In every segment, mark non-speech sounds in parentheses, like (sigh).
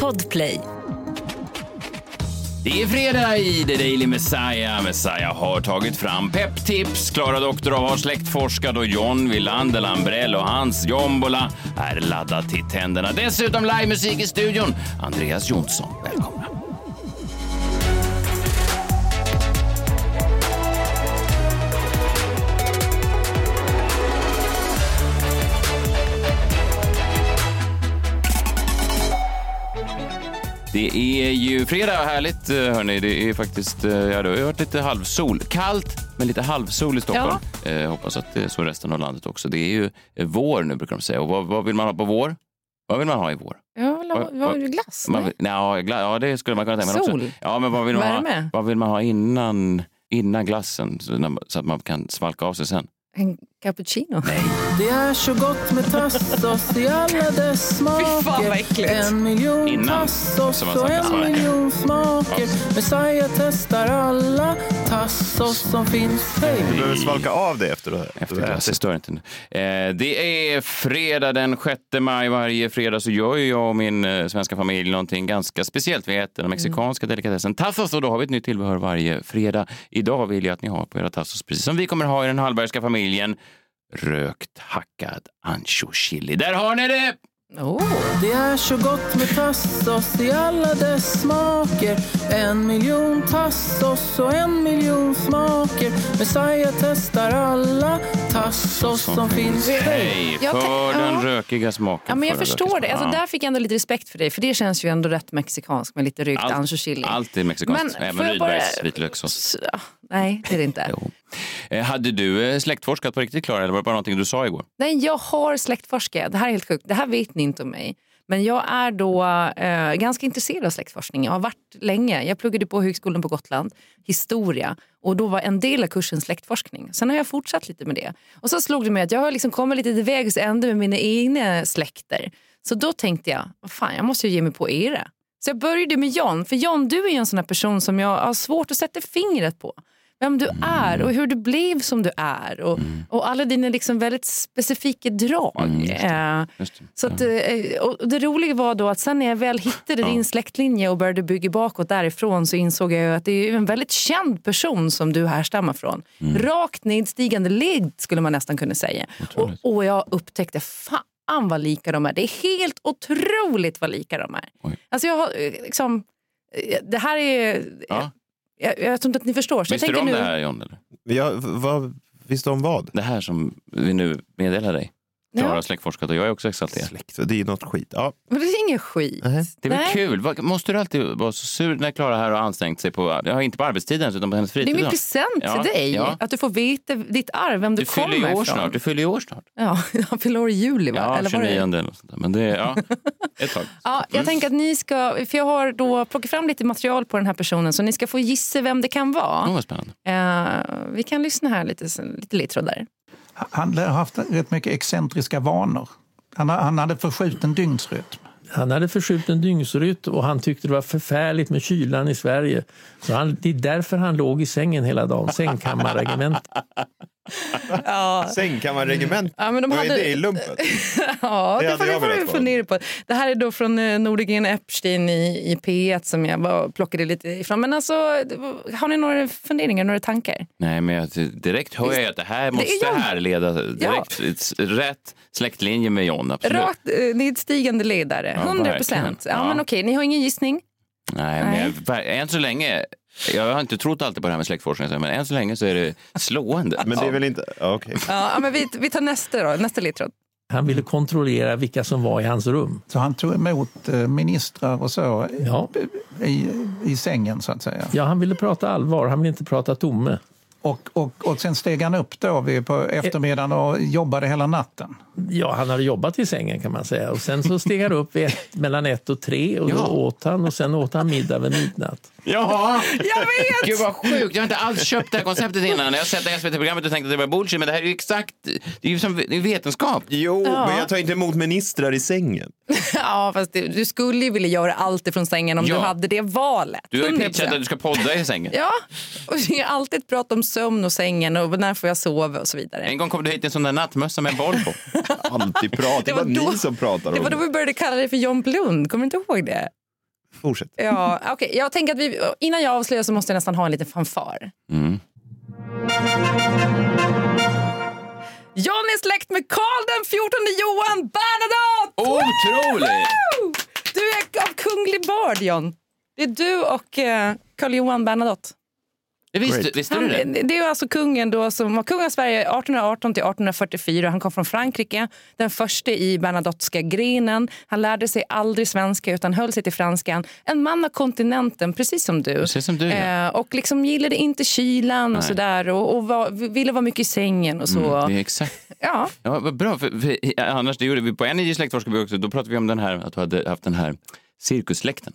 Podplay. Det är fredag i The Daily Messiah. Messiah har tagit fram pepptips. Klara Doktorov har släktforskat och John Wilander Lambrell och hans jombola är laddad till tänderna. Dessutom livemusik i studion. Andreas Jonsson, välkommen. Det är ju fredag, härligt eh, hörni. Det är faktiskt, eh, ja det har ju varit lite halvsol. Kallt, men lite halvsol i Stockholm. Eh, hoppas att det är så i resten av landet också. Det är ju eh, vår nu brukar de säga. Och vad, vad vill man ha på vår? Vad vill man ha i vår? Vill ha, Vad- glass? Man, nej? vill- ja, gla, ja, det skulle man kunna tänka sig. Sol? Också, ja, men vad vill man, ha, Värme? vad vill man ha innan, innan glassen så, så att man kan svalka av sig sen? En cappuccino? Det är så gott med tassos i alla dess (laughs) Fy fan, vad smaker. En miljon Innan, tassos och en miljon smaker. Messiah testar alla tassos som finns Hej! Du behöver svalka av det efter det. Efter glassen stör inte nu. Eh, det är fredag den 6 maj. Varje fredag så gör ju jag och min eh, svenska familj någonting ganska speciellt. Vi äter den mexikanska delikatessen tacos och då har vi ett nytt tillbehör varje fredag. Idag vill jag att ni har på era tacos, precis som vi kommer ha i den Hallbergska familjen, rökt hackad ancho chili. Där har ni det! Oh. Det är så gott med tassos i alla dess smaker En miljon tassos och en miljon smaker Messiah testar alla tassos som finns Hej Jag kan- för den ja. rökiga smaken. Ja, men jag för förstår det. Alltså, där fick jag ändå lite respekt för dig. För det känns ju ändå rätt mexikanskt med lite rökt Allt- ancho chili. Allt är mexikanskt, Men även Rydbergs vitlökssås. Nej, det är det inte. (laughs) Eh, Hade du eh, släktforskat på riktigt, Klara, eller var det bara någonting du sa igår? Nej, jag har släktforskat. Det här är helt sjukt. Det här vet ni inte om mig. Men jag är då eh, ganska intresserad av släktforskning. Jag har varit länge. Jag pluggade på Högskolan på Gotland, historia. Och då var en del av kursen släktforskning. Sen har jag fortsatt lite med det. Och så slog det mig att jag har liksom kommit lite till vägs ände med mina egna släkter. Så då tänkte jag, vad fan, jag måste ju ge mig på era. Så jag började med John. För John, du är ju en sån här person som jag har svårt att sätta fingret på. Vem du är och hur du blev som du är. Och, och alla dina liksom väldigt specifika drag. Eh, Just det. så att, eh, och det roliga var då att sen när jag väl hittade din släktlinje och började bygga bakåt därifrån så insåg jag att det är en väldigt känd person som du härstammar från. Rakt nedstigande led skulle man nästan kunna säga. Och, och jag upptäckte, fan vad lika de är. Det är helt otroligt vad lika de är. Oj. Alltså jag har eh, liksom, det här är... Ja. Jag, jag tror inte att ni förstår. Så Visste jag du om nu, det här, John? Eller? Ja, vad, visste du om vad? Det här som vi nu meddelar dig. Klara har släktforskat och jag är också exalterad. Släkt, det är något skit. Ja. Men det är ingen skit. Nej. Det är väl kul? Måste du alltid vara så sur när Klara här har anstängt sig på, ja, inte på arbetstiden utan på hennes Det är fritid? min present Ja, till dig. ja. Att du får veta ditt arv, vem du, Du fyller kommer ju år ifrån. snart. Du fyller ju år snart. Ja, (laughs) jag fyller år i juli va? Ja, Eller var 29 det? eller något sånt där. Men det är, ja, ett tag. (laughs) Ja, jag tänker att ni ska, för jag har då plockat fram lite material på den här personen så ni ska få gissa vem det kan vara. Oh, vad spännande. Eh, vi kan lyssna här lite, lite ledtrådar. Han har haft rätt mycket excentriska vanor. Han, han hade förskjuten dygnsrytm. Han hade förskjuten dygnsrytm och han tyckte det var förfärligt med kylan i Sverige. Så han, det är därför han låg i sängen hela dagen, sängkammarregementet. Ja, Sängkammarregement. Ja, men de Vad är hade- det i lumpen? (laughs) ja Det det, hade får, det jag velat fundera på. Det här är då från eh, Nordegren Epstein i, i P1 som jag bara plockade lite ifrån. Men alltså, det har ni några funderingar, några tankar? Nej, men jag, direkt hör jag att det här måste John. härleda direkt ett rätt släktlinje med John. Absolut. Rakt eh, nedstigande ledare, Ja, 100 verkligen. procent. Ja, Ja. men okej, ni har ingen gissning? Nej, men jag, än så länge, jag har inte trott alltid på det här med släktforskning, men än så länge så är det slående. Men det är väl inte... Ja. Ja, ja, men vi, vi tar nästa då, nästa ledtråd. Han ville kontrollera vilka som var i hans rum. Så han tog emot eh, ministrar och så Ja. i, i sängen så att säga. Ja, han ville prata allvar, han ville inte prata tomme. Och, och, och sen steg han upp då på eftermiddagen och jobbade hela natten. Ja, han hade jobbat i sängen kan man säga. Och sen så steg han upp ett, mellan ett och tre och då Ja. åt han och sen åt han middag vid midnatt. Ja, Jag vet! Gud vad sjukt. Jag har inte alls köpt det här konceptet innan. Jag har sett det SVT-programmet och tänkt att det var bullshit, men det här är ju exakt, det är ju som det vetenskap. Jo, Ja. men jag tar inte emot ministrar i sängen. (laughs) Ja, fast du, du skulle ju vilja göra allt ifrån sängen om Ja. du hade det valet. Du har ju 100%. pitchat att du ska podda i sängen. Ja, och det är alltid prat om sömn och sängen och när får jag sova och så vidare. En gång kom du hit i en sån där nattmössa med en boll på. (laughs) Alltid prat. Det var ni som pratade det om var då vi började kalla dig för John Blund. Kommer du inte ihåg det? Fortsätt. Ja, okay. Jag tänker att vi, innan jag avslöjar så måste jag nästan ha en liten fanfar. Mm. John är släkt med Karl den 14 Johan Bernadotte! Otroligt! Woo! Du är av kunglig börd, John. Det är du och eh, Karl Johan Bernadotte. Det visste, visste du Han, det? det är alltså kungen då som var kung av Sverige 1818 till 1844. Han kom från Frankrike, den första i Bernadotteska grenen. Han lärde sig aldrig svenska utan höll sig till franskan. En man av kontinenten, precis som du. Precis som du, ja. eh, och liksom gillade inte kylan och sådär och, och var, ville vara mycket i sängen och så. Mm, det är exakt. Ja, Ja, vad bra. För, för, annars, det gjorde vi på en i släktforskar vi också. Då pratade vi om den här, att du hade haft den här (laughs) cirkussläkten.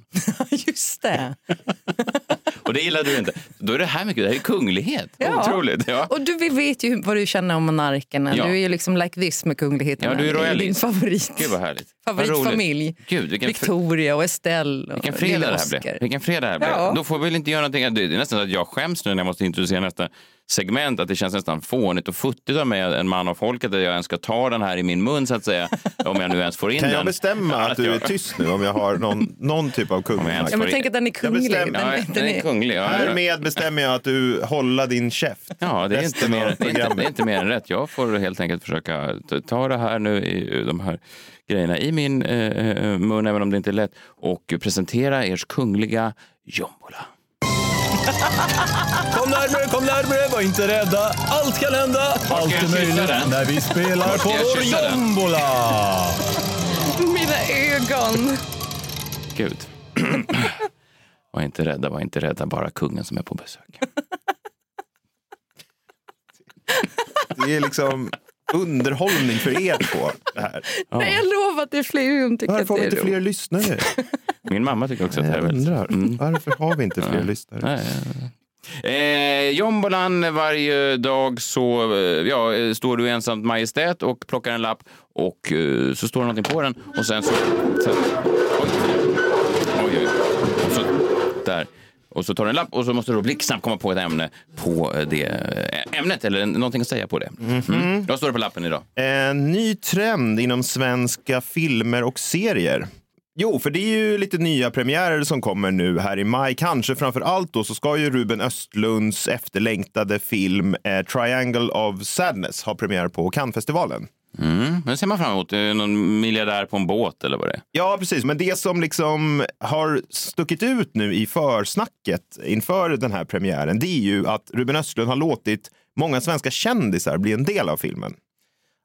just det. (laughs) Och det gillade du inte. Då är det här mycket, det här är kunglighet. Ja. Otroligt. Ja. Och du vi vet ju vad du känner om monarkerna. Ja. Du är ju liksom like this med kungligheterna. Ja, du är royalist. din favorit. Gud vad härligt. Favoritfamilj. Gud, vilken, Victoria och Estelle och vilken fredag det här blev. Vilken fredag det här blev. Ja. Då får vi väl inte göra någonting. Det är nästan så att jag skäms nu när jag måste introducera nästa segment. Att det känns nästan fånigt och futtigt av mig, en man av folket, att jag ens ska ta den här i min mun så att säga. Om jag nu ens får in Kan den. jag bestämma Ja, att du är jag- tyst nu om jag har någon, någon typ av jag kunglighet? Ja, men tänk att den är kunglig. bestämmer. Ja, Den, den är kunglig. Ja. Härmed bestämmer jag att du håller din käft. Ja, det är, inte mer, det, är inte, det är inte mer än rätt. Jag får helt enkelt försöka ta- ta det här nu, i, de här grejerna i min eh, mun, även om det inte är lätt, och presentera ers kungliga jombola. (laughs) Kom närmare, kom närmare, var inte rädda. Allt kan hända, allt är möjligt när vi spelar på vår jombola. Mina ögon. Gud. (clears throat) var inte rädda, var inte rädda, bara kungen som är på besök. (laughs) Det är liksom underhållning för er två. Det här. Nej, jag lovar att det är fler som tycker Varför att har det vi är inte fler roligt. lyssnare? (laughs) Min mamma tycker också att det är Jag väldigt... undrar. Mm. Varför har vi inte fler lyssnare? Nej, nej. Eh, jombolan varje dag så eh, ja, eh, står du ensamt majestät och plockar en lapp och eh, så står det någonting på den och sen så... Sen, oj, oj, oj. Och så, där. Och så tar du en lapp och så måste du blixtsnabbt komma på ett ämne på eh, det ämnet eller någonting att säga på det. Mm. Vad står det på lappen idag? En ny trend inom svenska filmer och serier. Jo, för det är ju lite nya premiärer som kommer nu här i maj. Kanske framför allt då så ska ju Ruben Östlunds efterlängtade film eh, Triangle of Sadness ha premiär på Cannesfestivalen. Mm. Men ser man fram emot? Någon miljardär på en båt eller vad det är? Ja, precis. Men det som liksom har stuckit ut nu i försnacket inför den här premiären, det är ju att Ruben Östlund har låtit många svenska kändisar bli en del av filmen.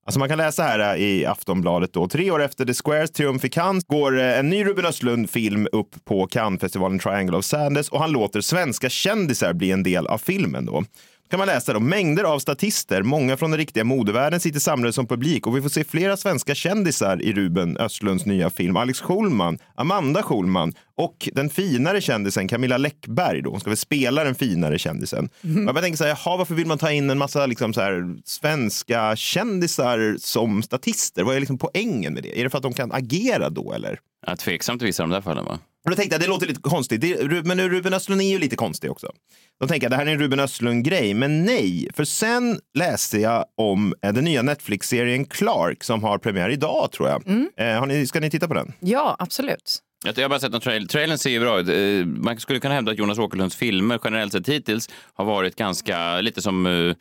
Alltså man kan läsa här äh, i Aftonbladet då. Tre år efter The Squares triumf i Cannes går äh, en ny Ruben Östlund-film upp på Cannes-festivalen Triangle of Sadness och han låter svenska kändisar bli en del av filmen då kan man läsa då, mängder av statister, många från den riktiga modevärlden sitter samlade som publik och vi får se flera svenska kändisar i Ruben Östlunds nya film. Alex Schulman, Amanda Schulman och den finare kändisen Camilla Läckberg. Då. Hon ska väl spela den finare kändisen. Och Jag bara tänker så här, jaha, varför vill man ta in en massa liksom så här, svenska kändisar som statister? Vad är liksom poängen med det? Är det för att de kan agera då eller? Ja, tveksamt i vissa av de där fallen va? Och då tänkte jag, det låter lite konstigt. Det, men Ruben Östlund är ju lite konstig också. Då tänker jag, det här är en Ruben Östlund-grej. Men nej, för sen läste jag om eh, den nya Netflix-serien Clark som har premiär idag tror jag. Eh, har ni, ska ni titta på den? Ja, absolut. Jag har bara sett en trail. Trailern ser ju bra ut. Eh, Man skulle kunna hävda att Jonas Åkerlunds filmer generellt sett hittills har varit ganska lite som uh,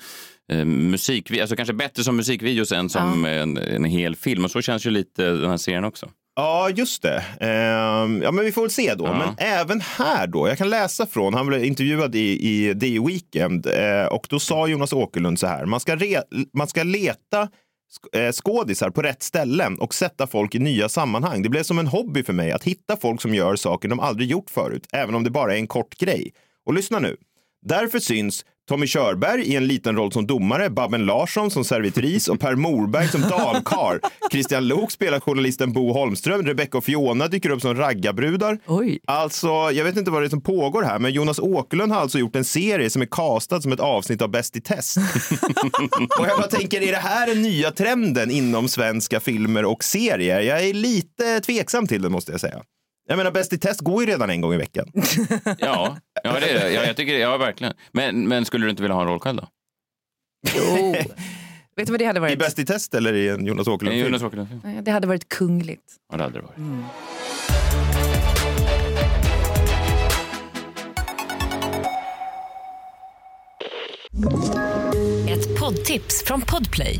musik, alltså kanske bättre som musikvideos än som en, en hel film. Och så känns ju lite den här serien också. Ja, just det. Ehm, ja, men vi får väl se då. Ja. Men även här då, jag kan läsa från, han blev intervjuad i, i The Weekend eh, och då sa Jonas Åkerlund så här, man ska, re, man ska leta eh, skådisar på rätt ställen och sätta folk i nya sammanhang. Det blev som en hobby för mig att hitta folk som gör saker de aldrig gjort förut, även om det bara är en kort grej. Och lyssna nu. Därför syns Tommy Körberg i en liten roll som domare, Babben Larsson som servitris och Per Morberg som dalkar. Christian Lok spelar journalisten Bo Holmström, Rebecca och Fiona dyker upp som raggarbrudar. Oj. Alltså, jag vet inte vad det är som pågår här, men Jonas Åkerlund har alltså gjort en serie som är castad som ett avsnitt av Bäst i test. (laughs) och jag bara tänker, är det här den nya trenden inom svenska filmer och serier? Jag är lite tveksam till det måste jag säga. Jag menar, Bäst i test går ju redan en gång i veckan. (laughs) Ja, ja det är det. Ja, jag tycker det. Ja, verkligen. Men, men skulle du inte vilja ha en roll själv då? Jo. (laughs) Vet du vad det hade I varit? Bäst i test eller i en Jonas En Åkerlund-film? Jonas Åkerlund-film? Nej, Det hade varit kungligt. Ja, det hade det varit. Ett poddtips från Podplay.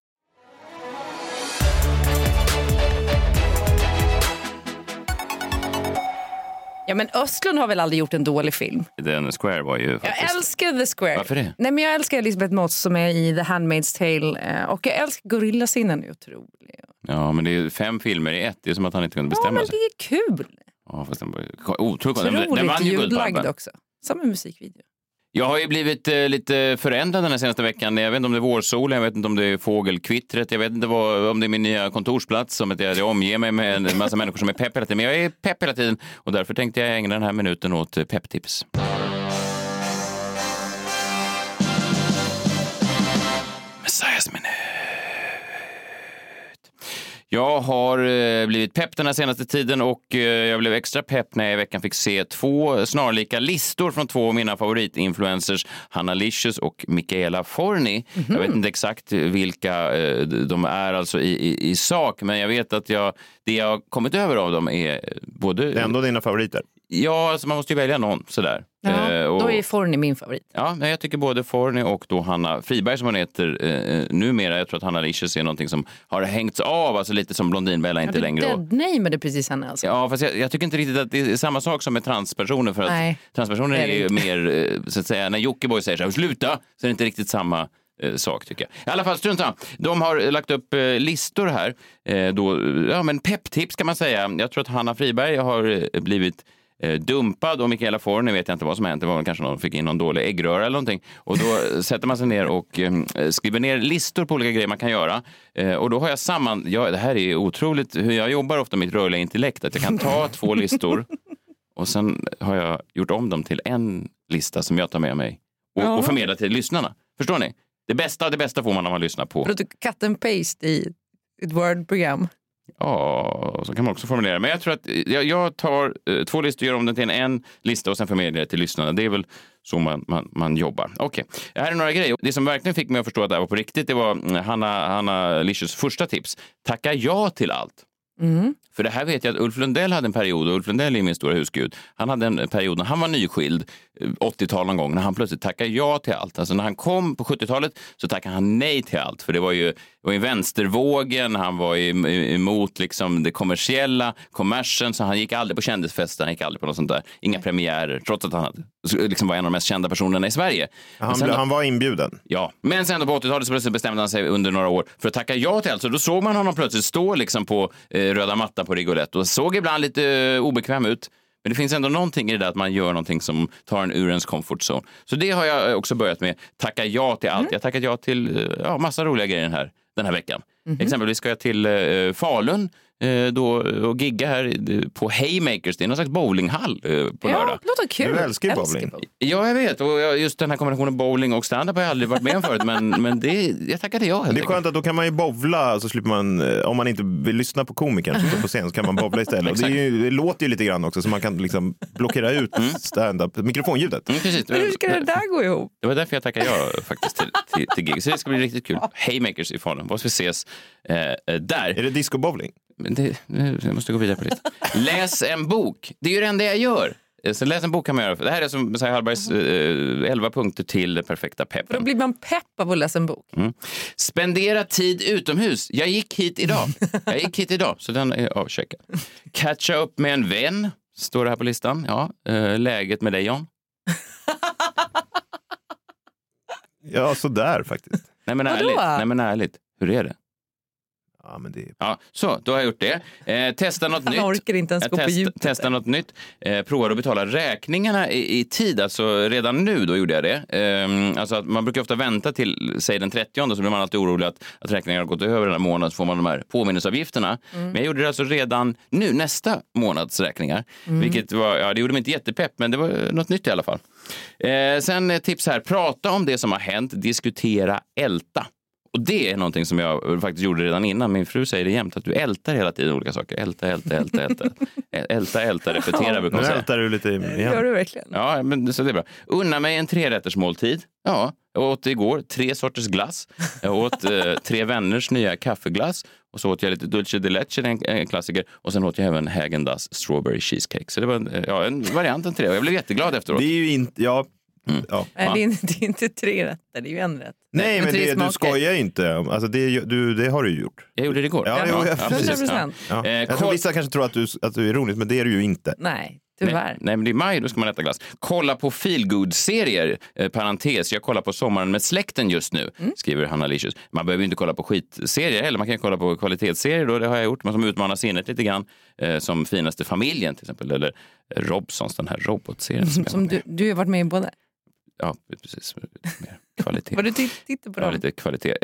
Ja, men Östlund har väl aldrig gjort en dålig film? Den Square var ju Jag faktiskt... älskar The Square. Varför det? Nej, men jag älskar Elisabeth Moss som är i The Handmaid's Tale. eh, Och jag älskar Gorillasinnen. är otrolig. Ja, men det är fem filmer i ett. Det är som att han inte kunde Ja, bestämma men det sig. är kul. Ja, fast den var otroligt Den, den Otroligt vann ju ljudlagd Guldbaggen. också. Samma musikvideo. Jag har ju blivit eh, lite förändrad den här senaste veckan. Jag vet inte om det är vårsolen, jag vet inte om det är fågelkvittret, jag vet inte vad, om det är min nya kontorsplats, som att jag, jag omger mig med en massa människor som är pepp hela tiden. Men jag är pepp hela tiden och därför tänkte jag ägna den här minuten åt pepptips. Jag har eh, blivit pepp den här senaste tiden och eh, jag blev extra pepp när jag i veckan fick se två snarlika listor från två av mina favoritinfluencers, Hanna Licious och Michaela Forni. Jag vet inte exakt vilka eh, de är alltså i, i, i sak, men jag vet att jag, det jag har kommit över av dem är både... Det är ändå dina favoriter. Ja, alltså man måste ju välja någon sådär. Ja, Eh, och- Då är Forni min favorit. Ja, jag tycker både Forni och då Hanna Friberg som hon heter eh, numera. Jag tror att Hanna Licious är någonting som har hängts av, alltså lite som Blondinbella inte längre. då. deadnamade precis henne alltså. Ja, fast jag, jag tycker inte riktigt att det är samma sak som med transpersoner. För att Nej, transpersoner det är är det ju mer, eh, så att säga, när Jockiboi säger så här, sluta, så är det inte riktigt samma eh, sak tycker jag. I alla fall, strunt. De har lagt upp eh, listor här. Eh, då, ja, men pepptips kan man säga. Jag tror att Hanna Friberg har eh, blivit eh, dumpad och Michaela Forni vet jag inte vad som hänt. Det var kanske någon fick in någon dålig äggröra eller någonting. Och då sätter man sig ner och eh, skriver ner listor på olika grejer man kan göra. Eh, och då har jag samman... Ja, det här är otroligt hur jag jobbar ofta med mitt rörliga intellekt. Att jag kan ta två (laughs) listor och sen har jag gjort om dem till en lista som jag tar med mig och, och förmedlar till lyssnarna. Förstår ni? Det bästa det bästa får man när man lyssnar på. Cut and paste i ett Word-program. Ja, så kan man också formulera. Men jag tror att jag, jag tar eh, två listor, gör om den till en, en lista och sen förmedlar jag till lyssnarna. Det är väl så man, man, man jobbar. Okej, här är några grejer. Det som verkligen fick mig att förstå att det här var på riktigt, det var mm, Hanna, Hanna Licious första tips. Tacka ja till allt. För det här vet jag att Ulf Lundell hade en period, och Ulf Lundell är min stora husgud. Han hade en period när han var nyskild, 80-tal någon gång, när han plötsligt tackade ja till allt. Alltså när han kom på 70-talet så tackade han nej till allt. För det var ju, det var ju vänstervågen, han var emot liksom det kommersiella, kommersen, så han gick aldrig på kändisfester, han gick aldrig på något sånt där. Inga premiärer, trots att han hade, liksom var en av de mest kända personerna i Sverige. Han, sen- han var inbjuden. Ja, men sen då på 80-talet så plötsligt bestämde han sig under några år för att tacka ja till allt. Så då såg man honom plötsligt stå liksom på eh, röda mattan på Rigolette och såg ibland lite eh, obekväm ut. Men det finns ändå någonting i det där att man gör någonting som tar en ur ens comfort zone. Så det har jag också börjat med. Tacka ja till allt. Jag har tackat ja till eh, ja, massa roliga grejer den här, den här veckan. Exempelvis ska jag till eh, Falun då, och gigga här eh, på Haymakers. Det är någon slags bowlinghall eh, på lördag. Ja, det låter kul. Du älskar ju bowling. Ja, jag vet. Och just den här kombinationen bowling och stand-up har jag aldrig varit med om förut. Men, men det, jag tackade ja Det är skönt att då kan man ju bovla, så slipper man, eh, om man inte vill lyssna på komikern som står på scen så kan man bovla istället. Och det, är ju, det låter ju lite grann också så man kan liksom blockera ut stand-up, mikrofonljudet. Mm, precis. Men hur ska det där gå ihop? Det var därför jag tackade ja faktiskt till, till, till gig. Så det ska bli riktigt kul. Haymakers i Falun. Vad ska vi ses eh, eh, där? Är det disco-bowling? Det, nu- jag måste gå vidare på det. Läs en bok. Det är ju det enda jag gör. Eh, Så läs en bok kan man göra. Det här är som Messiah Hallbergs eh, 11 punkter till den perfekta För då peppen. blir man pepp av att läsa en bok. Mm. Spendera tid utomhus. Jag gick hit idag. Jag gick hit idag, så den är avcheckad. Catcha upp med en vän, står det här på listan. Ja, eh, läget med dig John? Ja, sådär faktiskt. Nej men ärligt. Nej men ärligt. Hur är det? Ja, men det... Ja, så, då har jag gjort det. Eh, testa något (laughs) nytt. orkar inte ens Jag gå på djupet. Testa något nytt. Eh, provar att betala räkningarna i, i tid. Alltså redan nu då gjorde jag det. Ehm, alltså att man brukar ofta vänta till säg den 30 så blir man alltid orolig att, att räkningarna har gått över den här månaden så får man de här påminnelseavgifterna. Men jag gjorde det alltså redan nu, nästa månads räkningar. Vilket var, ja det gjorde mig inte jättepepp men det var eh, något nytt i alla fall. Eh, sen eh, tips här, prata om det som har hänt, diskutera, älta. Och det är någonting som jag faktiskt gjorde redan innan. Min fru säger det jämt, att du ältar hela tiden olika saker. Älta, älta, älta, älta. älta, älta, repetera brukar Nu man säga. ältar du lite Gör igen. du verkligen? Ja, men så det är bra. Unna mig en trerättersmåltid. Ja, jag åt igår tre sorters glass. Jag åt eh, tre vänners nya kaffeglass. Och så åt jag lite dulce de leche, en, en klassiker. Och sen åt jag även Häagen-Dazs strawberry cheesecake. Så det var en, eh, ja, en variant av tre. Och jag blev jätteglad efteråt. Det är ju inte... Ja, Mm. ja. Nej, det, är inte, det är inte tre rätter, det är ju en rätt. Nej, men det, du skojar inte. Alltså, det, du, det har du ju gjort. Jag gjorde det igår. Ja, jo, jag- precis. 100%. Ja. Eh, jag tror vissa kanske tror att du, att du är ironisk, men det är du ju inte. Nej, tyvärr. Nej, nej, men det är maj, då ska man äta glass. Kolla på feelgood-serier. Eh, parentes, jag kollar på Sommaren med släkten just nu, Mm. skriver Hanna Licious. Man behöver ju inte kolla på skitserier heller, man kan kolla på kvalitetsserier då, det har jag gjort, men som utmanar sinnet lite grann. Eh, som Finaste familjen till exempel, eller Robsons, den här robotserien. Som jag Som du, du har varit med i båda. Ja, precis. Mer kvalitet. Vad du titt- tittar på Ja, dem. lite kvalitet.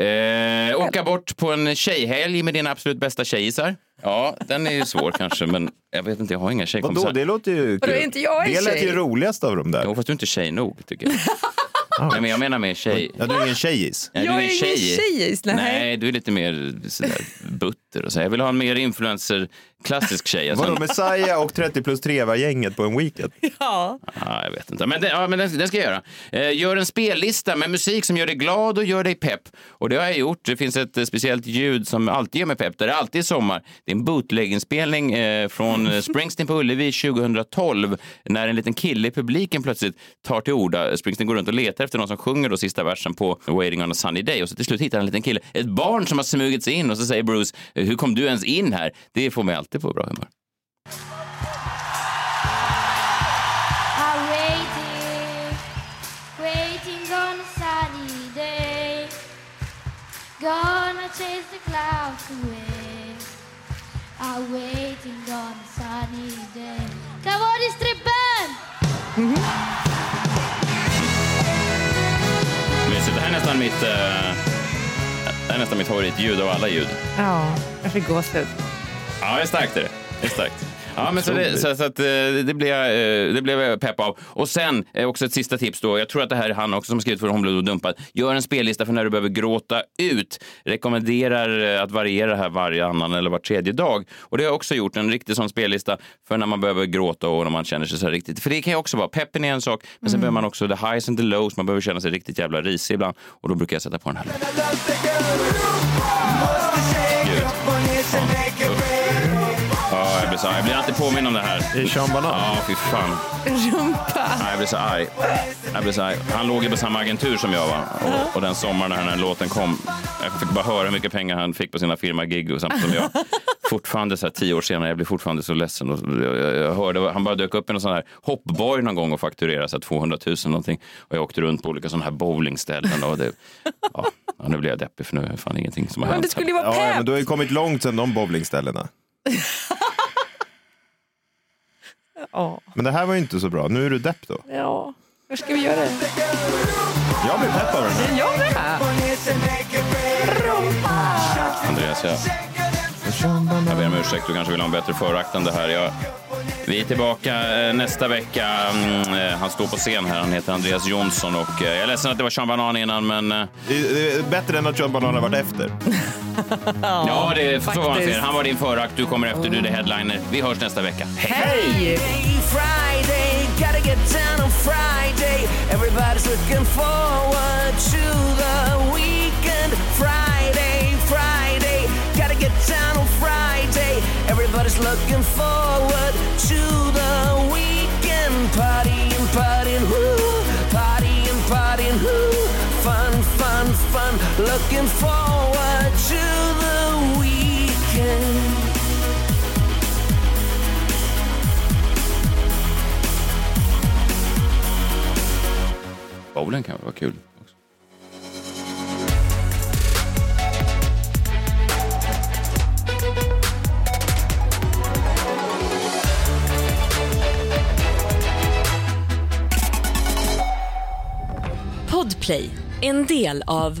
Eh, åka bort på en tjejhelg med dina absolut bästa tjejisar. Ja, den är ju svår kanske, men jag vet inte, jag har inga tjejkompisar. Vadå, det låter ju Vadå, är inte jag en Det lät ju tjej? roligast av dem där. Jo, fast du är inte tjej nog, tycker jag. (laughs) Nej, men jag menar med tjej. Ja, du är ingen tjejis. Nej, du Jag är ingen tjejis, nej. Nej, du är lite mer sådär butter och så. Jag vill ha en mer influencer, klassisk tjej. Alltså, Vadå, Messiah och 30 plus 3 var gänget på en weekend? (laughs) Ja. Ja, jag vet inte. Men, det, ja, men den, den ska jag göra. Eh, gör en spellista med musik som gör dig glad och gör dig pepp. Och det har jag gjort. Det finns ett eh, speciellt ljud som alltid gör mig pepp. Där det alltid är sommar. Det är en bootleg-inspelning eh, från (laughs) Springsteen på Ullevi 2012. När en liten kille i publiken plötsligt tar till orda. Springsteen går runt och letar efter någon som sjunger då sista versen på Waiting on a sunny day. Och så till slut hittar han en liten kille. Ett barn som har smugit sig in. Och så säger Bruce, hur kom du ens in här? Det får mig alltid på bra humör. Gonna chase the clouds away. I'm waiting on a sunny day. Kan vara distriben! Mysigt. Det här är nästan mitt, eh, det är nästan mitt favoritljud av alla ljud. Ja, jag fick gåshud. Ja, det är starkt. Är det. det är starkt. Ja, men så det, så, så att, eh, det, blev eh, det blev jag pepp av. Och sen eh, också ett sista tips då. Jag tror att det här är han också som skrivit för Homblad och dumpad. Gör en spellista för när du behöver gråta ut. Rekommenderar att variera det här varje annan eller var tredje dag. Och det har jag också gjort. En riktig sån spellista för när man behöver gråta och när man känner sig så här riktigt. För det kan ju också vara, peppen är en sak, men sen behöver man också the highs and the lows. Man behöver känna sig riktigt jävla risig ibland. Och då brukar jag sätta på den här. Ja, jag blir, så, jag blir alltid påminn om det här. Det är Sean Banan. Ja, fy fan. Rumpa. Ja, jag blir så arg. Jag blir så arg. Han låg ju på samma agentur som jag. Va? Och, och den sommaren när den här låten kom, jag fick bara höra hur mycket pengar han fick på sina firma-gig och samtidigt som jag. (laughs) Fortfarande så här tio år senare, jag blir fortfarande så ledsen. Och jag, jag, jag hörde, han bara dök upp i någon sån här hoppborg någon gång och fakturerade så här 200 000 någonting. Och jag åkte runt på olika sådana här bowlingställen. Och det, ja, ja, nu blir jag deppig för nu är det fan ingenting som har Men hänt. det skulle ju vara Ja, men du har ju kommit långt sedan de bowlingställena. (laughs) Ja. Men det här var ju inte så bra. Nu är du depp då. ja, hur ska vi göra det? Jag blir pepp av den här. Jag med. Andreas, jag, jag ber om ursäkt. Du kanske vill ha en bättre förakt än det här. Jag, vi är tillbaka eh, nästa vecka. Mm, eh, Han står på scen här. Han heter Andreas Jonsson. Och, eh, jag är ledsen att det var Sean Banan innan, men Det är- bättre än att John Banan har varit efter. ja, det är så säger. Han var din förakt, du kommer efter, du är the headliner. Vi hörs nästa vecka. Hej! Friday, gotta get down on Friday. Everybody's looking forward to the weekend. Friday, Friday, gotta get down on Friday. Everybody's looking forward Looking forward to the weekend. Bowlen kan vara kul. Också. Podplay, en del av